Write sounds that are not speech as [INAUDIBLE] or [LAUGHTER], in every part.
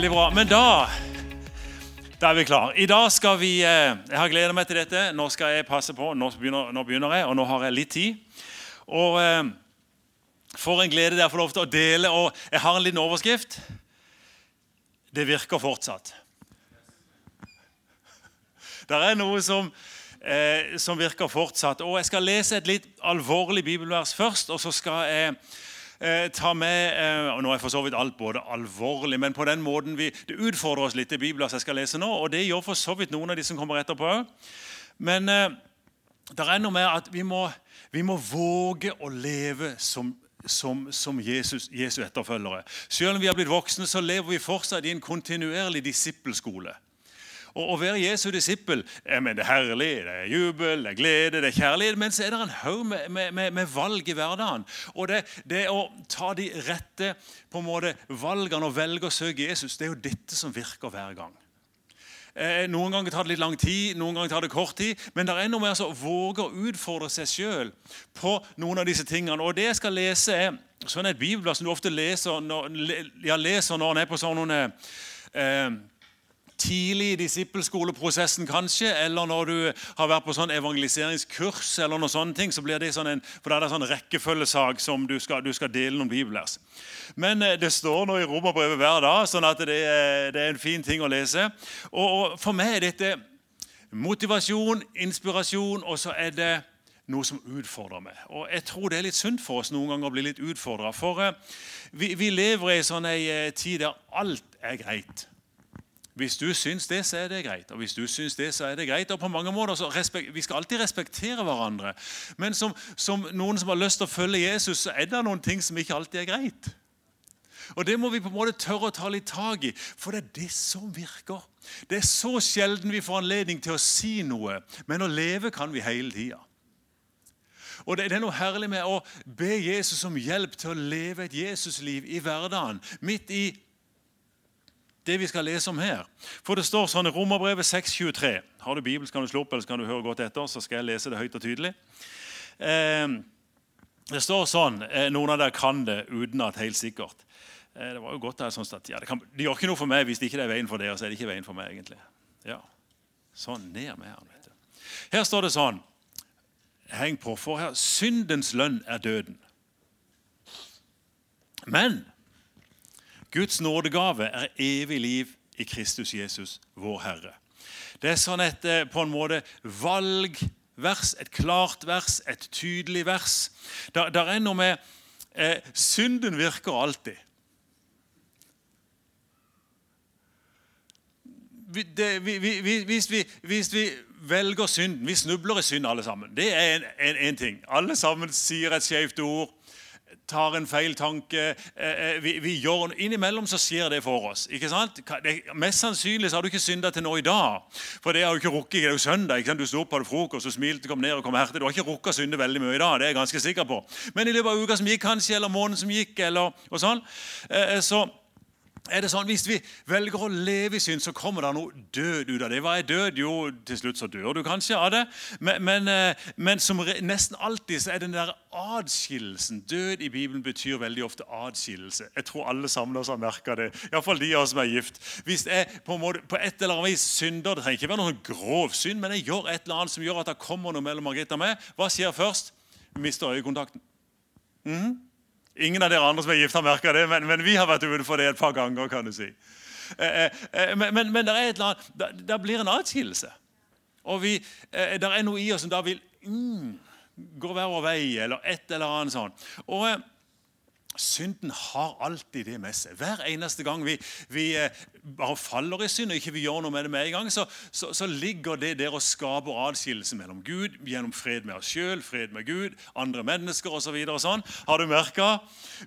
Veldig bra. Men da da er vi klar. I dag skal vi eh, Jeg har gleda meg til dette. Nå skal jeg passe på. Nå begynner, nå begynner jeg, og nå har jeg litt tid. Og eh, For en glede det er å få lov til å dele. Og jeg har en liten overskrift. Det virker fortsatt. Det er noe som, eh, som virker fortsatt. Og Jeg skal lese et litt alvorlig bibelvers først, og så skal jeg eh, ta med eh, og Nå er for så vidt alt både alvorlig, men på den måten vi, det utfordrer oss litt i Bibelen jeg skal lese nå. Og det gjør for så vidt noen av de som kommer etterpå. Men eh, det er noe med at vi må, vi må våge å leve som som, som Jesus, Jesu etterfølgere. Selv om vi har blitt voksne, så lever vi fortsatt i en kontinuerlig disippelskole. Å være Jesu disippel men det er herlig, det er jubel, det er glede, det er kjærlighet. Men så er det en haug med, med, med, valg i hverdagen. Og det, det, å ta de rette på en måte, valgene og velge å søke Jesus, det er jo dette som virker hver gang. Eh, noen ganger tar det litt lang tid, noen ganger tar det kort tid. Men det er noe med å våge å utfordre seg sjøl på noen av disse tingene. Og det jeg skal lese, er sånn et bibelblad som du ofte leser når, ja, leser når en er på sånne eh, tidlig i disippelskoleprosessen, kanskje, eller når du har vært på sånn evangeliseringskurs, eller noe sånne ting, så blir det sånn en, for det er det sånn rekkefølgesak som du skal, du skal dele noen bibelvers. Men eh, det står nå i Romerbrevet hver dag, sånn at det er, det er, en fin ting å lese. Og, og For meg er dette motivasjon, inspirasjon, og så er det noe som utfordrer meg. Og Jeg tror det er litt sunt for oss noen ganger å bli litt utfordra. For uh, vi, vi, lever i sånn ei tid der alt er greit. Hvis du syns det, så er det greit. Og hvis du syns det, så er det greit. Og på mange måter så respekt, Vi skal alltid respektere hverandre. Men som, som, noen som har lyst til å følge Jesus, så er det noen ting som ikke alltid er greit. Og Det må vi på en måte tørre å ta litt tak i, for det er det som virker. Det er så sjelden vi får anledning til å si noe, men å leve kan vi hele tida. Og Det er noe herlig med å be Jesus om hjelp til å leve et Jesusliv i hverdagen. Midt i det vi skal lese om her. For det står sånn i Romerbrevet 6,23. Har du Bibel, så kan du slå opp, eller så kan du høre godt etter. så skal jeg lese det høyt og tydelig. Eh, det står sånn eh, Noen av dere kan det utenat helt sikkert. Eh, det var jo godt sånn at, ja, det, kan, det, gjør ikke noe for meg hvis det ikke er veien for dere. så er det ikke veien for meg egentlig. Ja, Sånn, ned med han, vet du. Her står det sånn Heng på, for her syndens lønn er døden. Men Guds nådegave er evig liv i Kristus Jesus, vår Herre. Det er sånn et eh, på en måte valgvers, et klart vers, et tydelig vers. Der, er noe med eh, Synden virker alltid. Det, vi, vi, hvis, vi, hvis, vi, velger synden Vi snubler i synd, alle sammen. Det er en ting. Alle sammen sier et skjevt ord tar en feil tanke. Eh, eh, vi, vi gjør, innimellom så skjer det for oss. ikke sant? Det, mest sannsynlig så har du ikke synda til nå i dag. For det har du ikke rukket. Det er jo søndag. ikke sant? Du sto opp, hadde frokost og smilte, kom ned og kom her til. Du har ikke rukket å synde veldig mye i dag. det er jeg ganske sikker på. Men i løpet av uka som gikk, kanskje, eller måneden som gikk, eller og sånn, eh, så er det sånn, Hvis vi velger å leve i synd, så kommer det noe død ut av det. Hva er død? Jo, til slutt så dør du kanskje av det. Men, men, eh, men som nesten alltid så er den der adskillelsen Død i Bibelen betyr veldig ofte adskillelse. Jeg tror alle sammen også har merka det. Iallfall de av oss som er gift. Hvis jeg på, måte, på et eller annet vis synder Det trenger ikke være noen grov synd, men jeg gjør et eller annet som gjør at det kommer noe mellom Margrethe og meg. Hva skjer først? Mister øyekontakten. Mm? Ingen av dere andre som er gift, har merka det, men, men, vi har vært utenfor det et par ganger. kan du si. Eh, eh, eh men, men, men er eller annet, det, det blir en atskillelse. Og vi, eh, det er noe i oss som da vil mm, gå hver vår vei, eller et eller annet sånt. Og eh, Synden har alltid det med seg. Hver eneste gang vi, vi eh, bare faller i synd og ikke vi gjør noe med det med en gang, så, så, så ligger det der og skaper adskillelse mellom Gud gjennom fred med oss sjøl, fred med Gud, andre mennesker osv. Så sånn. Har du merka?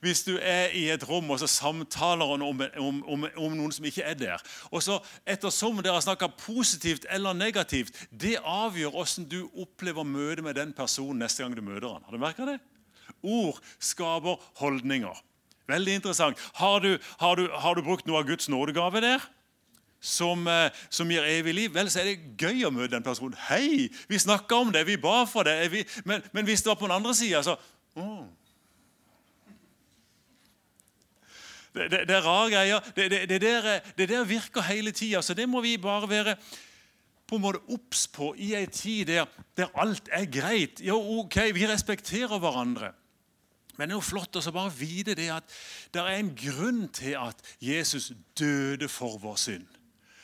Hvis du er i et rom og så samtaler om, om, om, om noen som ikke er der, og så ettersom dere snakka positivt eller negativt, det avgjør hvordan du opplever møtet med den personen neste gang du møter han. Har du merka det? Ord skaper holdninger. Veldig interessant. Har du, har du, har du brukt noe av Guds nådegave der? Som, eh, som, gir evig liv, vel, så er det gøy å møte den personen. 'Hei, vi snakka om det, vi ba for det.' Men, men, hvis det var på den andre sida, så oh. Det, det, det er rare greier. Det, det der virker hele tida. Så det må vi bare være på en måte obs på i ei tid der, der, alt er greit. Jo, ok, vi respekterer hverandre. Men det er jo flott å bare vite det at det er en grunn til at Jesus døde for vår synd.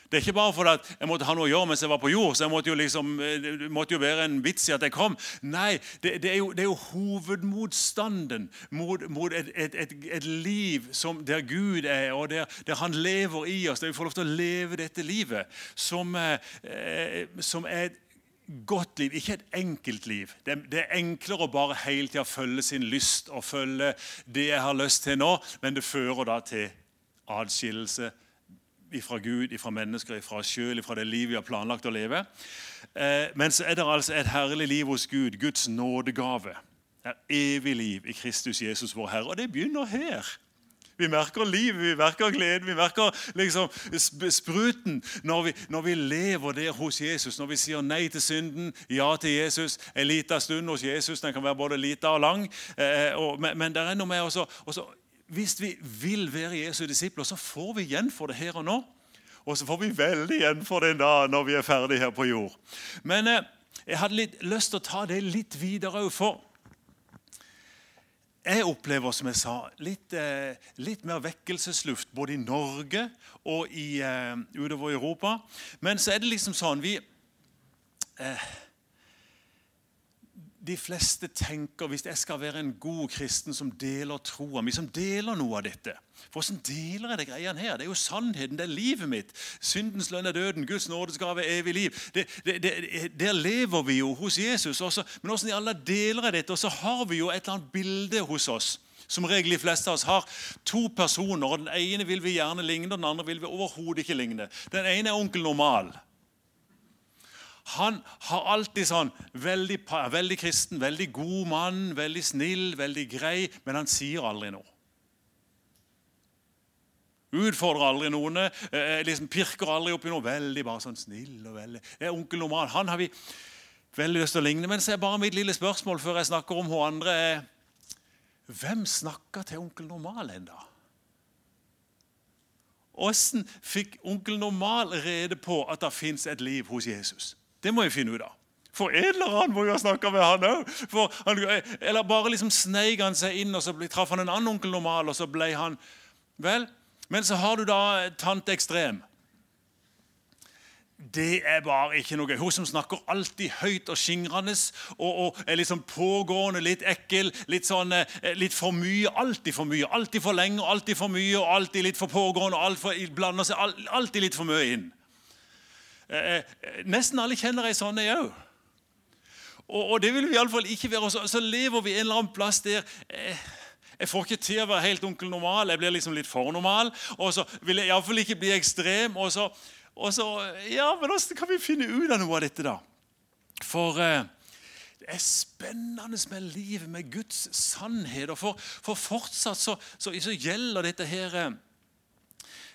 Det er ikke bare fordi jeg måtte ha noe å gjøre mens jeg var på jord. så jeg måtte jo liksom, eh, Det måtte jo være en vits i at jeg kom. Nei, det, det, er, jo, det er, jo, hovedmotstanden mot, mot et, et, et, et, liv som, der Gud er, og der, der, Han lever i oss. Der vi får lov til å leve dette livet som, eh, som er et godt liv, ikke et enkelt liv. Det, det er enklere å bare hele tida følge sin lyst og følge det jeg har lyst til nå, men det fører da til adskillelse fra Gud, ifra mennesker, ifra oss sjøl, ifra det livet vi har planlagt å leve. Eh, men så er det altså et herlig liv hos Gud, Guds nådegave. Det er evig liv i Kristus Jesus, vår Herre. Og det begynner her. Vi merker livet, vi merker gleden, vi merker liksom spruten når vi, når vi, lever der hos Jesus. Når vi sier nei til synden, ja til Jesus. En liten stund hos Jesus den kan være både liten og lang. Eh, og, men, men det er noe med å hvis vi vil være Jesu disipler, så får vi igjen for det her og nå. Og så får vi veldig igjen for det da når vi er ferdige her på jord. Men eh, jeg hadde litt lyst til å ta det litt videre òg, for jeg opplever som jeg sa, litt, eh, litt mer vekkelsesluft både i Norge og i, eh, utover Europa. Men så er det liksom sånn vi eh, de fleste tenker hvis jeg skal være en god kristen som deler troa mi, som deler noe av dette Hvordan deler jeg det greiene her? Det er jo sannheten, det er livet mitt. Syndens lønn er døden, Guds nådesgave er evig liv. Det, det, det, der lever vi jo hos Jesus. Også. Men hvordan i alle deler jeg dette? Og så har vi jo et eller annet bilde hos oss. Som regel de fleste av oss har to personer. og Den ene vil vi gjerne ligne, og den andre vil vi overhodet ikke ligne. Den ene er onkel Normal. Han har alltid sånn veldig, veldig, kristen, veldig god mann, veldig snill, veldig grei, men han sier aldri noe. Utfordrer aldri noen, eh, liksom pirker aldri opp i noe. Veldig bare sånn snill og veldig Det er onkel Normal. Han har vi veldig lyst til å ligne. Men så er bare mitt lille spørsmål før jeg snakker om hun andre Hvem snakker til onkel Normal ennå? Åssen fikk onkel Normal rede på at det fins et liv hos Jesus? Det må jeg finne ut av. For en eller annen må jo ha snakka med han òg. Eller bare liksom sneik han seg inn, og så traff han en annen onkel normal, og så ble han Vel, men så har du da tante Ekstrem. Det er bare ikke noe gøy. Hun som snakker alltid høyt og skingrende og, og, er sånn pågående, litt ekkel, litt sånn, eh, litt for mye. Alltid for mye. Alltid for lenge, alltid for mye, og alltid litt for pågående. alt for, blander seg alltid litt for mye inn. Eh, eh, nesten alle kjenner ei sånn, jeg òg. Og, og, det vil vi iallfall ikke være. Så, så lever vi en eller annen plass der eh, jeg får ikke til å være helt onkel normal. Jeg blir liksom litt for normal. Og så vil jeg iallfall ikke bli ekstrem. Og så, og så, ja, Men åssen kan vi finne ut av noe av dette, da? For eh, det er spennende med livet, med Guds sannhet. Og for, for fortsatt så, så, så, gjelder dette her eh,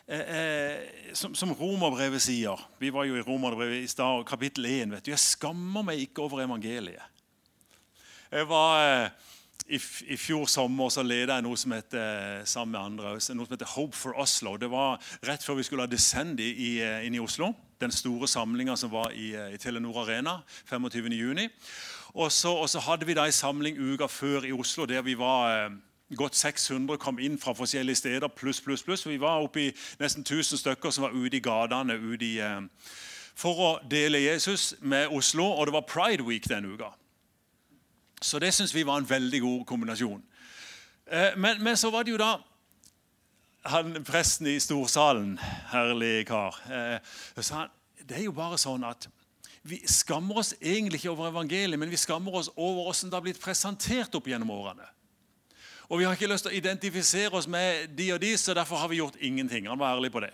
Eh, eh, som, som Romerbrevet sier Vi var jo i Romerbrevet i stad, kapittel 1. vet du, Jeg skammer meg ikke over evangeliet. Jeg var eh, i, I fjor sommer så ledet jeg noe som heter sammen med andre, noe som heter Hope for Oslo. Det var rett før vi skulle ha Descend i, inn i Oslo. Den store samlinga som var i, i Telenor Arena 25.6. Og, og så hadde vi da en samling uka før i Oslo der vi var Godt 600 kom inn fra forskjellige steder, pluss, pluss, pluss. Vi var oppe i nesten 1000 stykker som var ute i gatene ute eh, for å dele Jesus med Oslo. Og det var Pride Week den uka. Så det syns vi var en veldig god kombinasjon. Eh, men, men, så var det jo da han, presten i storsalen, herlig kar, eh, sa han det er jo bare sånn at vi skammer oss egentlig ikke over evangeliet, men vi skammer oss over hvordan det har blitt presentert opp gjennom årene. Og vi har ikke lyst til å identifisere oss med de og de, så derfor har vi gjort ingenting. Han var ærlig på det.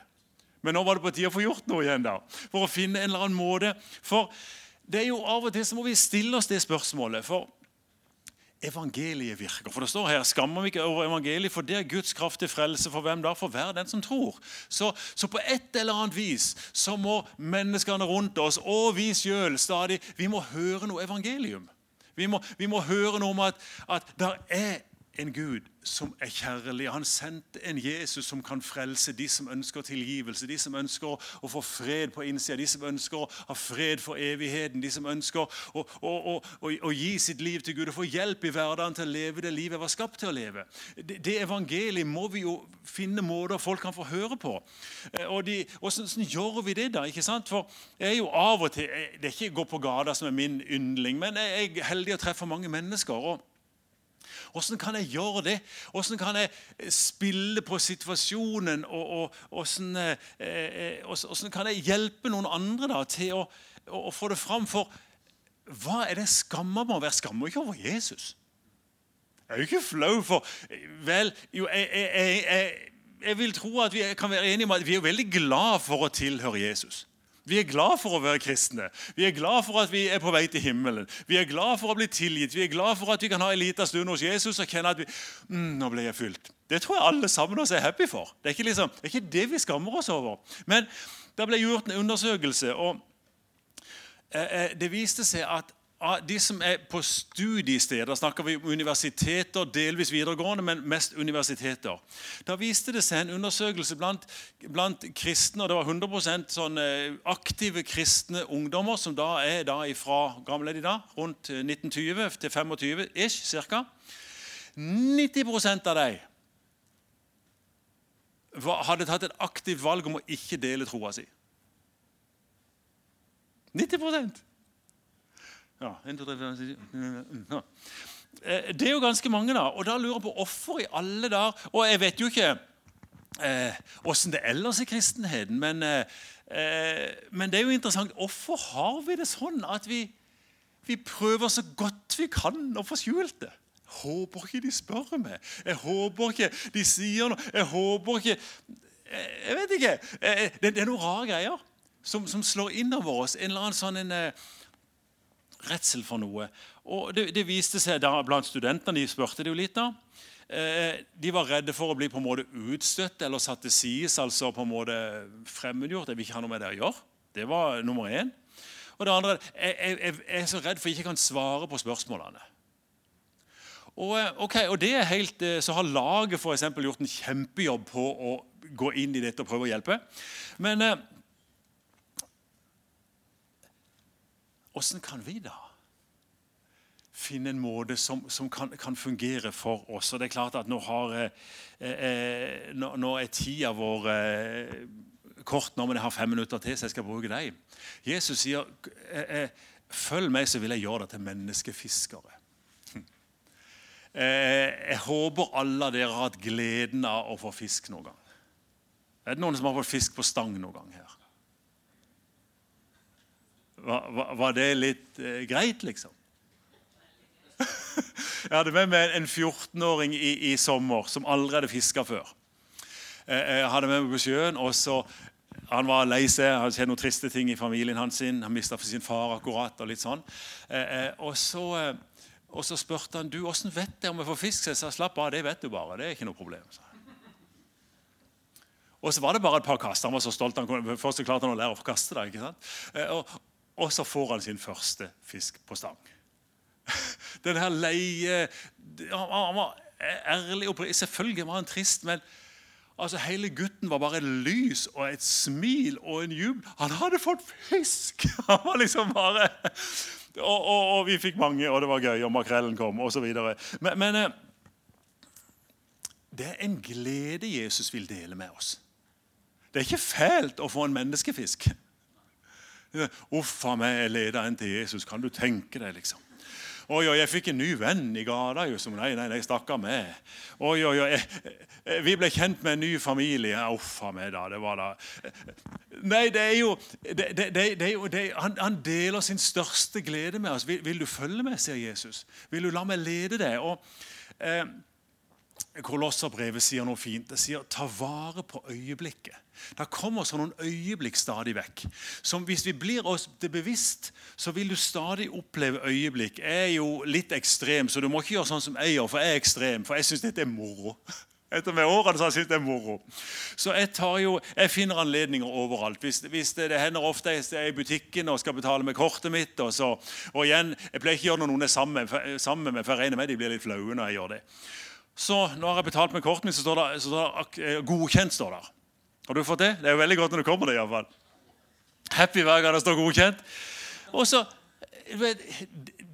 Men nå var det på tide å få gjort noe igjen, da. For å finne en eller annen måte. For det er jo av og til så må vi stille oss det spørsmålet. For evangeliet virker. For det står her skammer vi ikke over evangeliet, for det er Guds kraft til frelse for hvem da? For hver den som tror. Så, så, på et eller annet vis så må menneskene rundt oss og vi sjøl stadig vi må høre noe evangelium. Vi må, vi må høre noe om at, at det er en Gud som er kjærlig. Han sendte en Jesus som kan frelse de som ønsker tilgivelse, de som ønsker å få fred på innsida, de som ønsker å ha fred for evigheten, de som ønsker å, å, å, å gi sitt liv til Gud og få hjelp i hverdagen til å leve det livet jeg var skapt til å leve. Det, det evangeliet må vi jo finne måter folk kan få høre på. Eh, og de, Hvordan gjør vi det, da? ikke sant? For jeg er jo av og til, Det er ikke gå på gata som er min yndling, men jeg er heldig å treffe mange mennesker. og hvordan kan jeg gjøre det? Hvordan kan jeg spille på situasjonen? Og, åssen hvordan, eh, eh kan jeg hjelpe noen andre da, til å, å, å, få det fram? For hva er det jeg skammer meg over? Jeg skammer ikke over Jesus. Jeg er jo ikke flau for Vel, jo, jeg, jeg, jeg, jeg vil tro at vi kan være enige om at vi er veldig glad for å tilhøre Jesus. Vi er glad for å være kristne. Vi er glad for at vi er på vei til himmelen. Vi er glad for å bli tilgitt. Vi er glad for at vi kan ha en liten stund hos Jesus og kjenne at vi, mm, nå ble jeg fylt. Det tror jeg alle sammen oss er happy for. Det er, liksom, det er ikke det vi skammer oss over. Men det ble gjort en undersøkelse, og eh, eh det viste seg at de som er på studiesteder, snakker vi om universiteter, delvis videregående, men mest universiteter. Da viste det seg en undersøkelse blant, blant kristne, og det var 100% sånn aktive kristne ungdommer, som da er da fra gamle de da, rundt 1920 til 25 ish, ca. 90% av dem hadde tatt et aktivt valg om å ikke dele troa si. 90 ja, 1, 2, 3, 4, 5, 6, ja. Det er jo ganske mange, da. Og da lurer jeg på hvorfor i alle dager Og jeg vet jo ikke åssen eh, det ellers i kristenheten, men, eh, eh, men, det er jo interessant. Hvorfor har vi det sånn at vi, vi prøver så godt vi kan å få skjult det? Jeg håper ikke de spør meg. Jeg håper ikke de sier noe. Jeg håper ikke Jeg vet ikke. Det, det er noen rare greier som, som slår innover oss. En eller annen sånn en, redsel for noe. Og det, det, viste seg da blant studentene, de spurte det jo litt da, eh, de var redde for å bli på en måte utstøtt eller satt til side, altså på en måte fremmedgjort. Jeg vil ikke ha noe med det å gjøre. Det var nummer én. Og det andre jeg, jeg, jeg er så redd for jeg ikke kan svare på spørsmålene. Og, eh, okay, og det er helt, eh, Så har laget for gjort en kjempejobb på å gå inn i dette og prøve å hjelpe. Men Åssen kan vi da finne en måte som, som kan, kan, fungere for oss? Og det er klart at Nå, har, eh, eh nå, nå er tida vår eh, kort nå, men jeg har fem minutter til, så jeg skal bruke dem. Jesus sier eh, eh, følg meg, så vil jeg gjøre deg til menneskefiskere. [LAUGHS] Eh, jeg håper alle dere har hatt gleden av å få fisk noen gang. Er det noen som har fått fisk på stang noen gang? Var, var det litt eh, greit, liksom? [LAUGHS] Jeg hadde med meg en 14-åring i, i, sommer som aldri hadde fiska før. Eh, jeg hadde med meg på sjøen, og så, Han var lei seg, hadde skjedd noen triste ting i familien hans. sin, Han mista sin far akkurat. Og litt sånn. Eh, eh og, så, eh, og så spurte han du, hvordan vet jeg om jeg får fisk. Jeg sa slapp av, det vet du bare. det er ikke noe problem. Så. Og så var det bare et par kast. Han var så stolt. Han, først klarte han å lære å kaste. det, ikke sant? Eh, og, og så får han sin første fisk på stang. [LAUGHS] Den her leie Han var ærlig og Selvfølgelig var han trist, men altså, hele gutten var bare et lys og et smil og en jubel. Han hadde fått fisk! [LAUGHS] Han var liksom bare og, og, og, vi fikk mange, og det var gøy, og makrellen kom, osv. Men, men eh, det er en glede Jesus vil dele med oss. Det er ikke fælt å få en menneskefisk. Uff a meg, jeg leder en til Jesus. Kan du tenke deg, liksom? Oi, oi, jeg fikk en ny venn i gata. som Nei, nei, nei, stakkar meg. Oi, oi, oi, Vi ble kjent med en ny familie. Uff a meg, da. Det var da Nei, det er jo, det, det, det er jo han, han, deler sin største glede med oss. Vil, vil, du følge med, sier Jesus. Vil du la meg lede deg? Og eh, Kolosserbrevet sier noe fint. Det sier 'ta vare på øyeblikket'. Det kommer sånn noen øyeblikk stadig vekk. Som Hvis vi blir oss det bevisst, så vil du stadig oppleve øyeblikk. Jeg er jo litt ekstrem, så du må ikke gjøre sånn som jeg gjør, for jeg er ekstrem. For jeg syns dette er moro. [LAUGHS] Etter med årene så jeg syntes det er moro. Så jeg, tar jo, jeg finner anledninger overalt. Hvis, hvis det, det, hender ofte jeg er i butikken og skal betale med kortet mitt. Og, så, og igjen, Jeg pleier ikke å gjøre noe noen er sammen, med, for jeg regner med de blir litt flaue når jeg gjør det. Så nå har jeg betalt med kortet mitt, så står det, så står det eh, 'godkjent'. står der. Har du fått det? Det er jo veldig godt når du kommer det. i hvert fall. Happy hver gang det står 'godkjent'. Og så,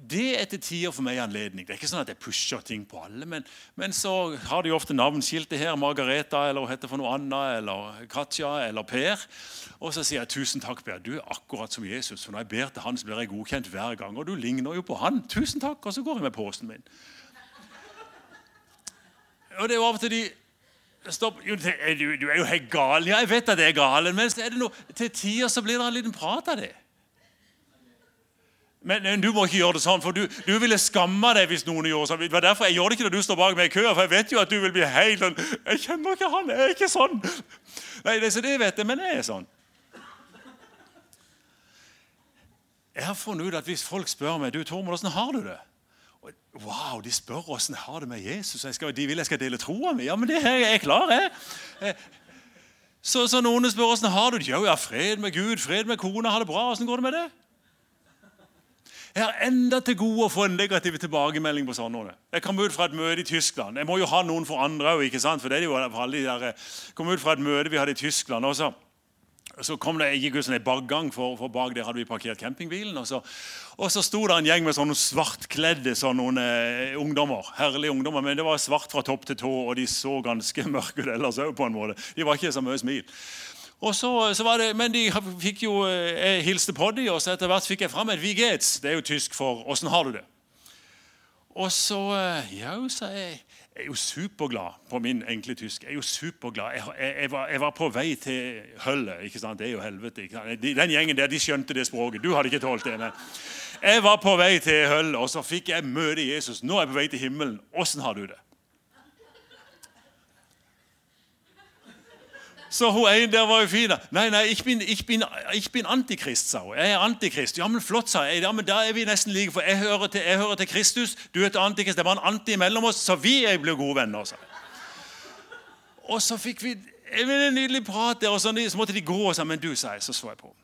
Det er til tider for meg anledning. Det er ikke sånn at jeg pusher ting på alle, men, men så har de ofte navnskiltet her. Margareta eller hun heter for noe annet, eller Katja eller Per. Og så sier jeg 'Tusen takk, Per. Du er akkurat som Jesus.' For når jeg ber til han, så blir jeg godkjent hver gang. Og du ligner jo på han. Tusen takk. Og så går jeg med posen min. Og det er jo av og til de Stopp. Du, du, er jo helt gal. Ja, jeg vet at jeg er gal, men er det noe, til tider så blir det en liten prat av det. Men, men, du må ikke gjøre det sånn, for du, du ville skamme deg hvis noen gjorde sånn. Det var derfor Jeg gjør det ikke når du står bak meg i køa, for jeg vet jo at du vil bli helt sånn Jeg kjenner ikke han, jeg er ikke sånn. Nei, det, så det vet jeg, men jeg er sånn. Jeg har funnet ut at hvis folk spør meg du Tormod, hvordan har du det? Wow, de spør åssen jeg har det med Jesus. Skal, de vil jeg skal dele troa mi. Ja, men det er jeg klar, jeg. Eh, så, så noen spør åssen har du det. Jo, jeg har fred med Gud, fred med kona, har det bra. Åssen går det med det? Jeg har enda til gode å få en negativ tilbakemelding på sånne. Jeg kom ut fra et møte i Tyskland. Jeg må jo ha noen for andre òg. For det er jo alle de der, jeg kom ut fra et møte vi hadde i Tyskland. også så kom det, gikk ut en bakgang, for, for, bak der hadde vi parkert campingbilen. Og så, og så sto det en gjeng med sånne svartkledde sånne, uh, ungdommer. Herlige ungdommer, Men det var svart fra topp til tå, og de så ganske [LAUGHS] mørke ut ellers òg. De var ikke så mye smil. Og så, så var det, Men de fikk jo, eh, jeg hilste på dem, og så etter hvert fikk jeg fram et Vigets. Det er jo tysk for 'åssen har du det'? Og så eh, Ja, sa jeg jeg er jo superglad på min enkle tysk. Jeg er jo superglad. Jeg, jeg, jeg, var, jeg var, på vei til høllet. ikke sant? Det er jo helvete. ikke sant? Den gjengen der de skjønte det språket. Du hadde ikke tålt det. Men. Jeg var på vei til høllet, og så fikk jeg møte Jesus. Nå er jeg på vei til himmelen. Åssen har du det? Så hun ene der var jo fin. Nei, nei, jeg bin, jeg bin, jeg bin antikrist, sa hun. Jeg er antikrist. Ja, men flott, sa jeg. Ja, men Da er vi nesten like, for jeg hører til, jeg hører til Kristus, du er til antikrist. Det var en anti mellom oss, så vi er ble gode venner. sa Og så fikk vi en nydelig prat der, og så, så måtte de gå og sa men du, sa jeg, så så jeg på.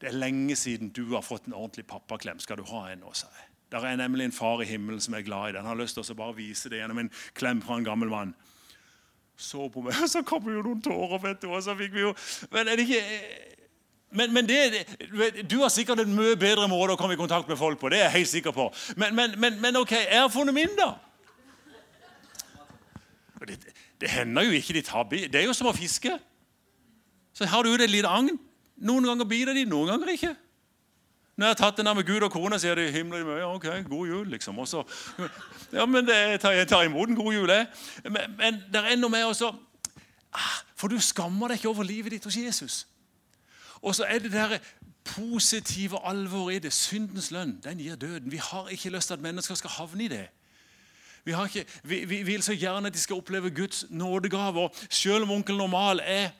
Det er lenge siden du har fått en ordentlig pappaklem. Skal du ha en nå, sa jeg. Der er nemlig en far i himmelen som er glad i den. Han har lyst til å bare vise det gjennom en klem fra en gammel mann så på meg, og [LAUGHS] så kom jo noen tårer. vet du, og så fikk vi jo, Men er det ikke... Men, men det, Du har sikkert en mye bedre måte å komme i kontakt med folk på. det er jeg helt sikker på. Men, men, men ok, jeg har funnet min, da. Det, det, hender jo ikke de tar Det er jo som å fiske. Så har du et lite agn. Noen ganger biter de, noen ganger ikke. Når jeg har tatt den der med Gud og kona, sier de himmel og ja, ok, god jul. liksom. Også, ja, men det, jeg, tar, jeg tar imot en god jul, jeg. Men, men det er enda mer også ah, For du skammer deg ikke over livet ditt hos Jesus. Og så er det der positive alvoret i det. Syndens lønn, den gir døden. Vi har ikke lyst til at mennesker skal havne i det. Vi, ikke, vi, vi vil så gjerne at de skal oppleve Guds nådegaver. Selv om onkel Normal er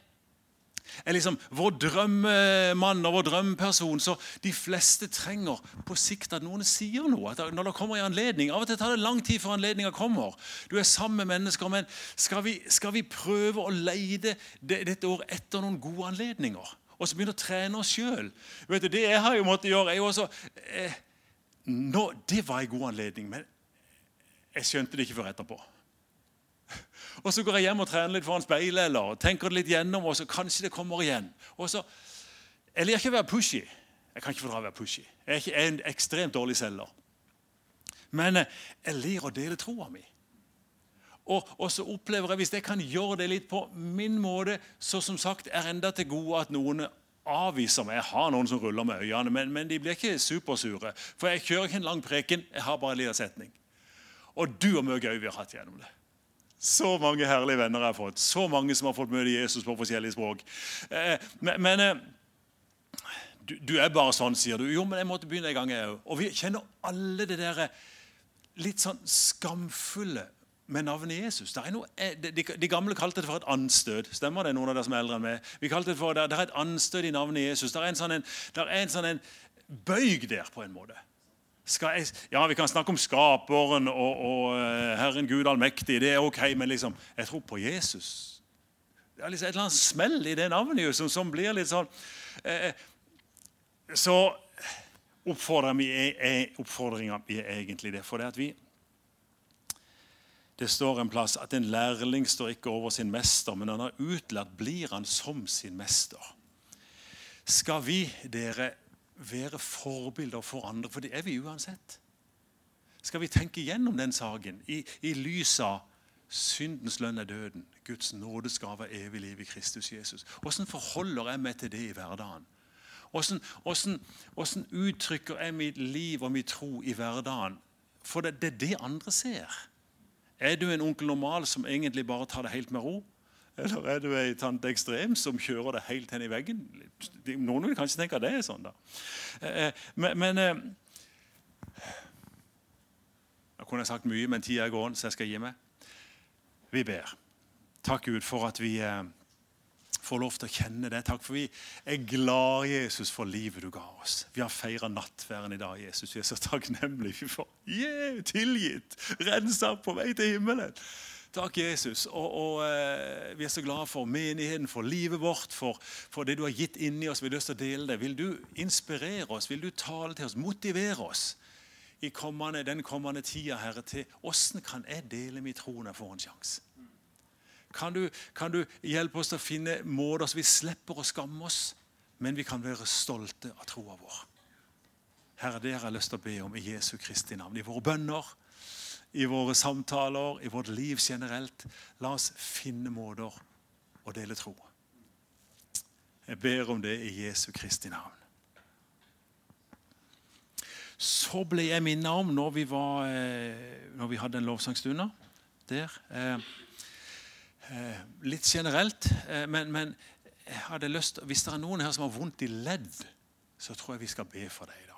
er liksom vår drømmemann og vår drømmeperson. Så de fleste trenger på sikt at noen sier noe. når det kommer en anledning, Av og til tar det lang tid før anledninga kommer. Du er sammen med mennesker, men skal vi, skal vi prøve å leide dette året etter noen gode anledninger? Og så begynne å trene oss sjøl. Det jeg har jo måttet gjøre, er jo også eh, nå, Det var en god anledning, men jeg skjønte det ikke før etterpå. Og så går jeg hjem og trener litt foran speilet eller tenker det litt gjennom, og så kanskje det kommer igjen. Og så, Jeg liker ikke å være pushy. Jeg kan ikke fordra å være pushy. Jeg er, en ekstremt dårlig selger. Men eh, jeg ler å dele troa mi. Og, og, så opplever jeg, Hvis jeg kan gjøre det litt på min måte, så som sagt er enda til gode at noen avviser meg. Jeg har noen som ruller med øynene, men, men de blir ikke supersure. For jeg kjører ikke en lang preken, jeg har bare en liten setning. Og du og mye gøy vi har hatt gjennom det. Så mange herlige venner jeg har fått. Så mange som har fått møte Jesus på forskjellige språk. Eh, men, men eh, du, du, er bare sånn, sier du. Jo, men jeg måtte begynne en gang, jeg òg. Og vi kjenner alle det der litt sånn skamfulle med navnet Jesus. Noe, eh, de, de, gamle kalte det for et anstøt. Stemmer det, noen av dere som er eldre enn meg? Vi kalte Det for, det, er et anstøt i navnet Jesus. Det er en sånn, en, er en, sånn en bøyg der, på en måte. Jeg, ja, Vi kan snakke om Skaperen og, og uh, Herren Gud allmektig. Det er ok, men liksom, jeg tror på Jesus. Det er liksom et eller annet smell i det navnet som, som blir litt sånn eh, Så oppfordringa er, egentlig det. For det at vi Det står en plass at en lærling står ikke over sin mester, men han har utlært, blir han som sin mester. Skal vi, dere, være forbilder for andre? For det er vi uansett. Skal vi tenke gjennom den saken i, i lys av syndens lønn er døden, Guds nådesgave er evig liv i Kristus Jesus? Hvordan forholder jeg meg til det i hverdagen? Hvordan uttrykker jeg mitt liv og min tro i hverdagen? For det, det er det andre ser. Er du en onkel normal som egentlig bare tar det helt med ro? Eller er du ei tante ekstrem som kjører det helt hen i veggen? Noen vil kanskje tenke at det er sånn. da. Eh, eh, men, men eh, Jeg kunne sagt mye, men tida er gående, så jeg skal gi meg. Vi ber. Takk, Gud, for at vi får lov til å kjenne det. Takk for vi er glad, Jesus, for livet du ga oss. Vi har feira nattværen i dag, Jesus. Vi er så takknemlige. for yeah, tilgitt, rensa på vei til himmelen. Takk, Jesus. Og, og eh, Vi er så glade for menigheten, for livet vårt, for, for, det du har gitt inni oss. Vi har lyst til å dele det. Vil du inspirere oss? Vil du tale til oss? Motivere oss i kommende, den kommende tida, Herre, til åssen kan jeg dele min tro når jeg får en sjanse? Kan du, kan du hjelpe oss til å finne måter så vi slipper å skamme oss, men vi kan være stolte av troa vår? Herre, det har jeg lyst til å be om i Jesu Kristi navn. I våre bønner, i våre samtaler, i vårt liv generelt. La oss finne måter å dele tro. Jeg ber om det i Jesu Kristi navn. Så ble jeg minnet om når vi, var, eh, når vi hadde en lovsangstund der eh, Eh, litt generelt. Men, men, jeg hadde lyst, hvis det er noen her som har vondt i ledd, så tror jeg vi skal be for deg. da.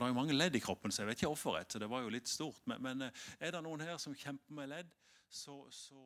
Og Det er jo mange ledd i kroppen, så jeg vet ikke hvorfor. så det var jo litt stort. Men, men eh, er det noen her som kjemper med ledd, så, så